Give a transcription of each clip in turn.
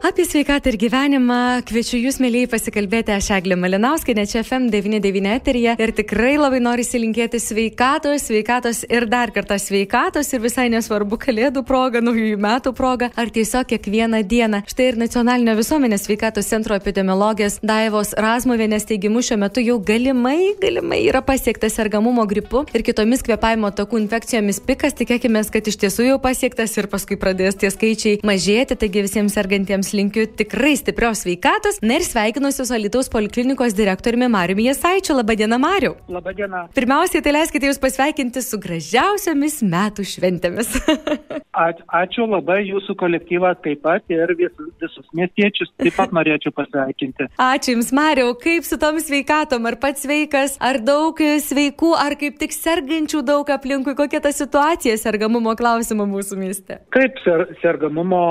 Apie sveikatą ir gyvenimą kviečiu jūs, mėlyjei, pasikalbėti. Aš Eglė Malinauskė, ne čia FM99 eterija ir tikrai labai noriu įsilinkėti sveikatos, sveikatos ir dar kartą sveikatos ir visai nesvarbu kalėdų proga, naujųjų metų proga ar tiesiog kiekvieną dieną. Štai ir Nacionalinio visuomenės sveikatos centro epidemiologės Daivos Razmovienės teigimu šiuo metu jau galimai, galimai yra pasiektas sergamumo gripu ir kitomis kvepavimo takų infekcijomis pikas, tikėkime, kad iš tiesų jau pasiektas ir paskui pradės tie skaičiai mažėti, taigi visiems sergantiems jums linkiu tikrai stiprios sveikatos. Na ir sveikinuosi su Alitaus poliklinikos direktoriumi Mariumi Jasaičiu. Labadiena, Mariu. Labadiena. Pirmiausiai, tai leiskite jūs pasveikinti su gražiausiamis metų šventėmis. Ačiū labai jūsų kolektyvą taip pat ir visus, visus miestiečius taip pat norėčiau pasveikinti. Ačiū Jums, Mariu. Kaip su tom sveikatom? Ar pats sveikas, ar daug sveikų, ar kaip tik sergančių daug aplinkui? Kokia ta situacija sergamumo klausimo mūsų mieste? Kaip ser, sergamumo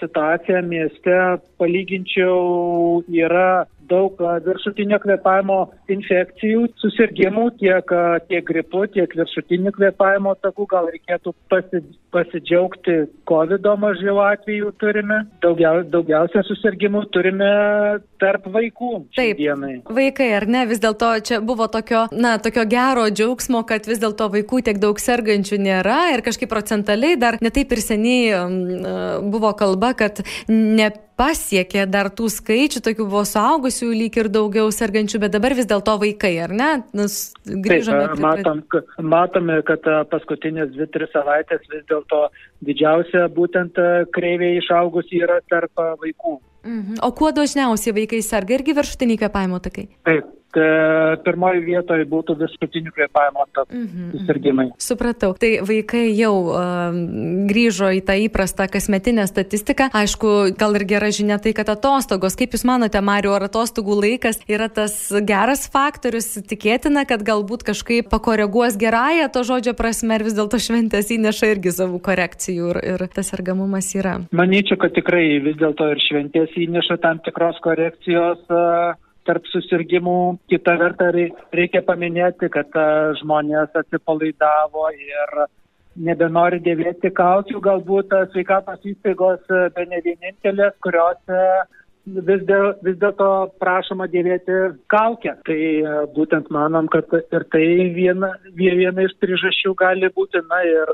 situacija mieste? Mieste palyginčiau yra daug viršutinio kvėpavimo infekcijų, susirgymų tiek, tiek gripu, tiek viršutinių kvėpavimo takų. Gal reikėtų pasi, pasidžiaugti COVID mažiau atvejų turime. Daugiau, daugiausia susirgymų turime tarp vaikų. Taip, dienai. vaikai, ar ne? Vis dėlto čia buvo tokio, na, tokio gero džiaugsmo, kad vis dėlto vaikų tiek daug sergančių nėra ir kažkaip procentaliai dar netaip ir seniai um, buvo kalba, kad ne pasiekė dar tų skaičių, tokių buvo suaugusių lyg ir daugiau sergančių, bet dabar vis dėlto vaikai, ar ne? Nus, grįžome. Taip, matom, matome, kad paskutinės dvi, tris savaitės vis dėlto didžiausia būtent kreivė išaugusi yra tarp vaikų. Mhm. O kuo dažniausiai vaikai serga irgi viršutiniai kvepavimo takai? Taip, pirmoji vietoje būtų viršutinių kvėpavimo takų mhm. susirgymai. Supratau. Tai vaikai jau uh, grįžo į tą įprastą kasmetinę statistiką. Aišku, gal ir gera žinia tai, kad atostogos. Kaip Jūs manote, Mariu, ar atostogų laikas yra tas geras faktorius? Tikėtina, kad galbūt kažkaip pakoreguos gerąją to žodžio prasme ir vis dėlto šventės įneša irgi savų korekcijų ir, ir tas sergamumas yra. Manyčiau, kad tikrai vis dėlto ir šventės įneša tam tikros korekcijos. Uh, tarp susirgymų. Kita verta reikia paminėti, kad žmonės atsipalaidavo ir nebenori dėvėti kaukių, galbūt sveikatos įstaigos be ne vienintelės, kuriuose vis, dėl, vis dėlto prašoma dėvėti kaukę. Tai būtent manom, kad ir tai viena, viena iš priežasčių gali būti, na ir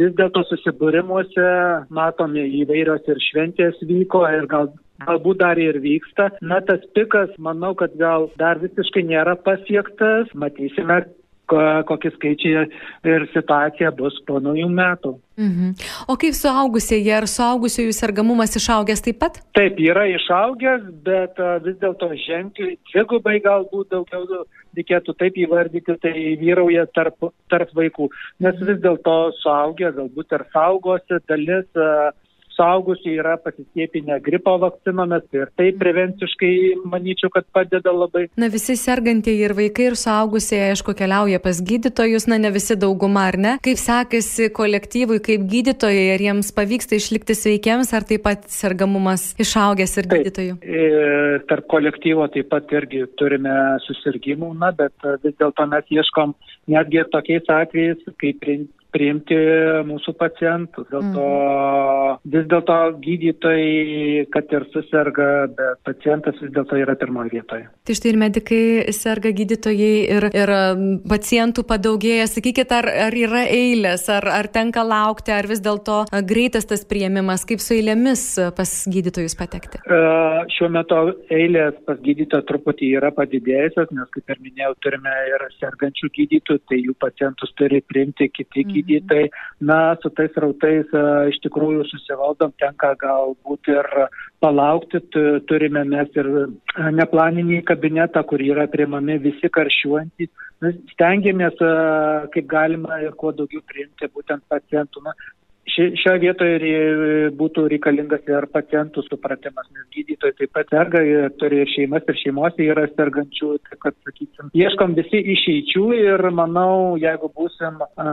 vis dėlto susibūrimuose matome įvairios ir šventės vyko ir gal galbūt dar ir vyksta. Na, tas pikas, manau, kad gal dar visiškai nėra pasiektas. Matysime, kokie skaičiai ir situacija bus po naujų metų. Mhm. O kaip suaugusieji, ar suaugusiųjų sergamumas išaugęs taip pat? Taip, yra išaugęs, bet vis dėlto ženkliai, dvigubai galbūt daugiau reikėtų taip įvardyti, tai vyrauja tarp, tarp vaikų. Nes vis dėlto suaugę galbūt ir saugosi dalis. Uh, suaugusiai yra pasiskiepinę gripo vakcinomis ir tai prevenciškai manyčiau, kad padeda labai. Na visi sergantieji ir vaikai ir suaugusieji, aišku, keliauja pas gydytojus, na ne visi dauguma, ar ne? Kaip sekasi kolektyvui, kaip gydytojai, ar jiems pavyksta išlikti sveikiems, ar taip pat sergamumas išaugęs ir gydytojų? Taip, e, tarp kolektyvo taip pat irgi turime susirgymų, na, bet vis dėlto mes ieškom netgi ir tokiais atvejais, kaip priimti mūsų pacientus. Dėl to mm. vis dėlto gydytojai, kad ir susirga, bet pacientas vis dėlto yra pirmoje vietoje. Tai štai ir medikai serga gydytojai ir, ir pacientų padaugėja. Sakykit, ar, ar yra eilės, ar, ar tenka laukti, ar vis dėlto greitas tas prieimimas, kaip su eilėmis pas gydytojus patekti? Uh, šiuo metu eilės pas gydytoją truputį yra padidėjusios, nes kaip ir minėjau, turime ir sergančių gydytojų, tai jų pacientus turi priimti kiti gydytojai. Mm gydytojai. Na, su tais rautais iš tikrųjų susivaldom, tenka galbūt ir palaukti. Turime mes ir neplaninį kabinetą, kur yra priimami visi karščiuojantys. Stengiamės, kaip galima ir kuo daugiau priimti būtent pacientų. Na, šioje vietoje būtų reikalingas ir pacientų supratimas, nes gydytojai taip pat serga ir turi ir šeimas, ir šeimose yra sergančių, taip kad, sakysim, ieškom visi išeičių ir manau, jeigu būsim a,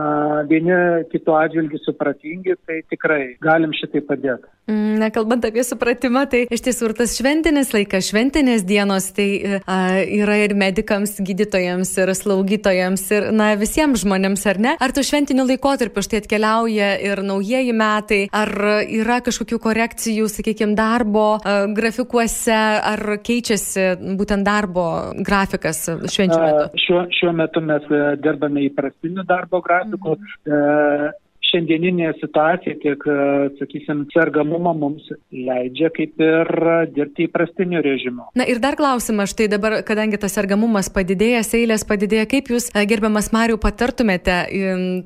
vieni kitų atžvilgių supratingi, tai tikrai galim šitai padėti. Mm, na, kalbant apie supratimą, tai iš tiesų ir tas šventinis laikas, šventinės dienos, tai a, yra ir medikams, gydytojams, ir slaugytojams, ir na, visiems žmonėms, ar ne? Ar tų šventinių laikotarpių štai atkeliauja ir naujieji metai, ar yra kažkokių korekcijų, sakykime, darbo a, grafikuose, ar keičiasi būtent darbo grafikas švenčių metu? Šiuo, šiuo metu mes e, dirbame įprastiniu darbo grafiku. Mhm. Šiandieninė situacija, tiek, e, sakysim, sergamumo mums leidžia kaip ir dirbti įprastiniu režimu. Na ir dar klausimas, štai dabar, kadangi tas sergamumas padidėjęs, eilės padidėja, kaip jūs, e, gerbiamas Mariu, patartumėte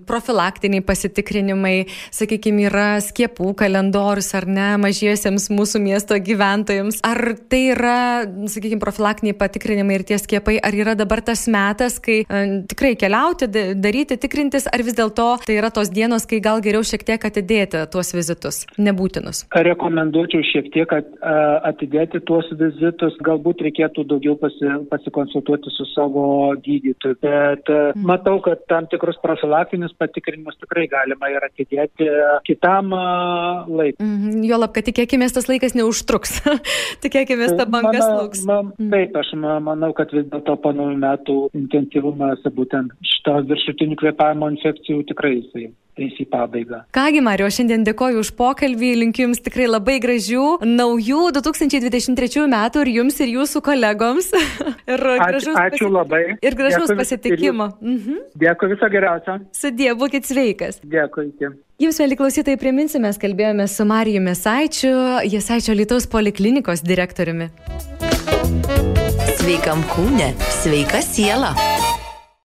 profilaktiniai pasitikrinimai, sakykime, yra skiepų kalendorius ar ne mažiesiems mūsų miesto gyventojams. Ar tai yra, sakykime, profilaktiniai patikrinimai ir tie skiepai, ar yra dabar tas metas, kai e, tikrai keliauti, daryti, tikrintis, ar vis dėlto tai yra tos dienos, kai gal geriau šiek tiek atidėti tuos vizitus, nebūtinus? Rekomenduočiau šiek tiek atidėti tuos vizitus, galbūt reikėtų daugiau pasi, pasikonsultuoti su savo gydytoju, bet mm. matau, kad tam tikrus profilaktinius patikrinimus tikrai galima ir atidėti kitam laikui. Mm, jo lab, kad tikėkime, tas laikas neužtruks. tikėkime, ta banga slūks. Man, mm. Taip, aš manau, kad vis dėlto po naujų metų intensyvumas būtent šito viršutinių kvėpavimo infekcijų tikrai jisai eis į pabaigą. Kągi, Mario, šiandien dėkoju už pokalbį, linkiu Jums tikrai labai gražių, naujų 2023 metų ir Jums ir Jūsų kolegoms. ir ačiū, ačiū labai. Ir gražaus Dėkui, pasitikimo. Ir mhm. Dėkui, viso geriausio. Sudė, būkit sveikas. Dėkui. Iki. Jums, mėly klausytojai, priminsime, mes kalbėjome su Marijumi Saičiu, Jasaičio Lietuvos poliklinikos direktoriumi. Sveikam kūne, sveika siela.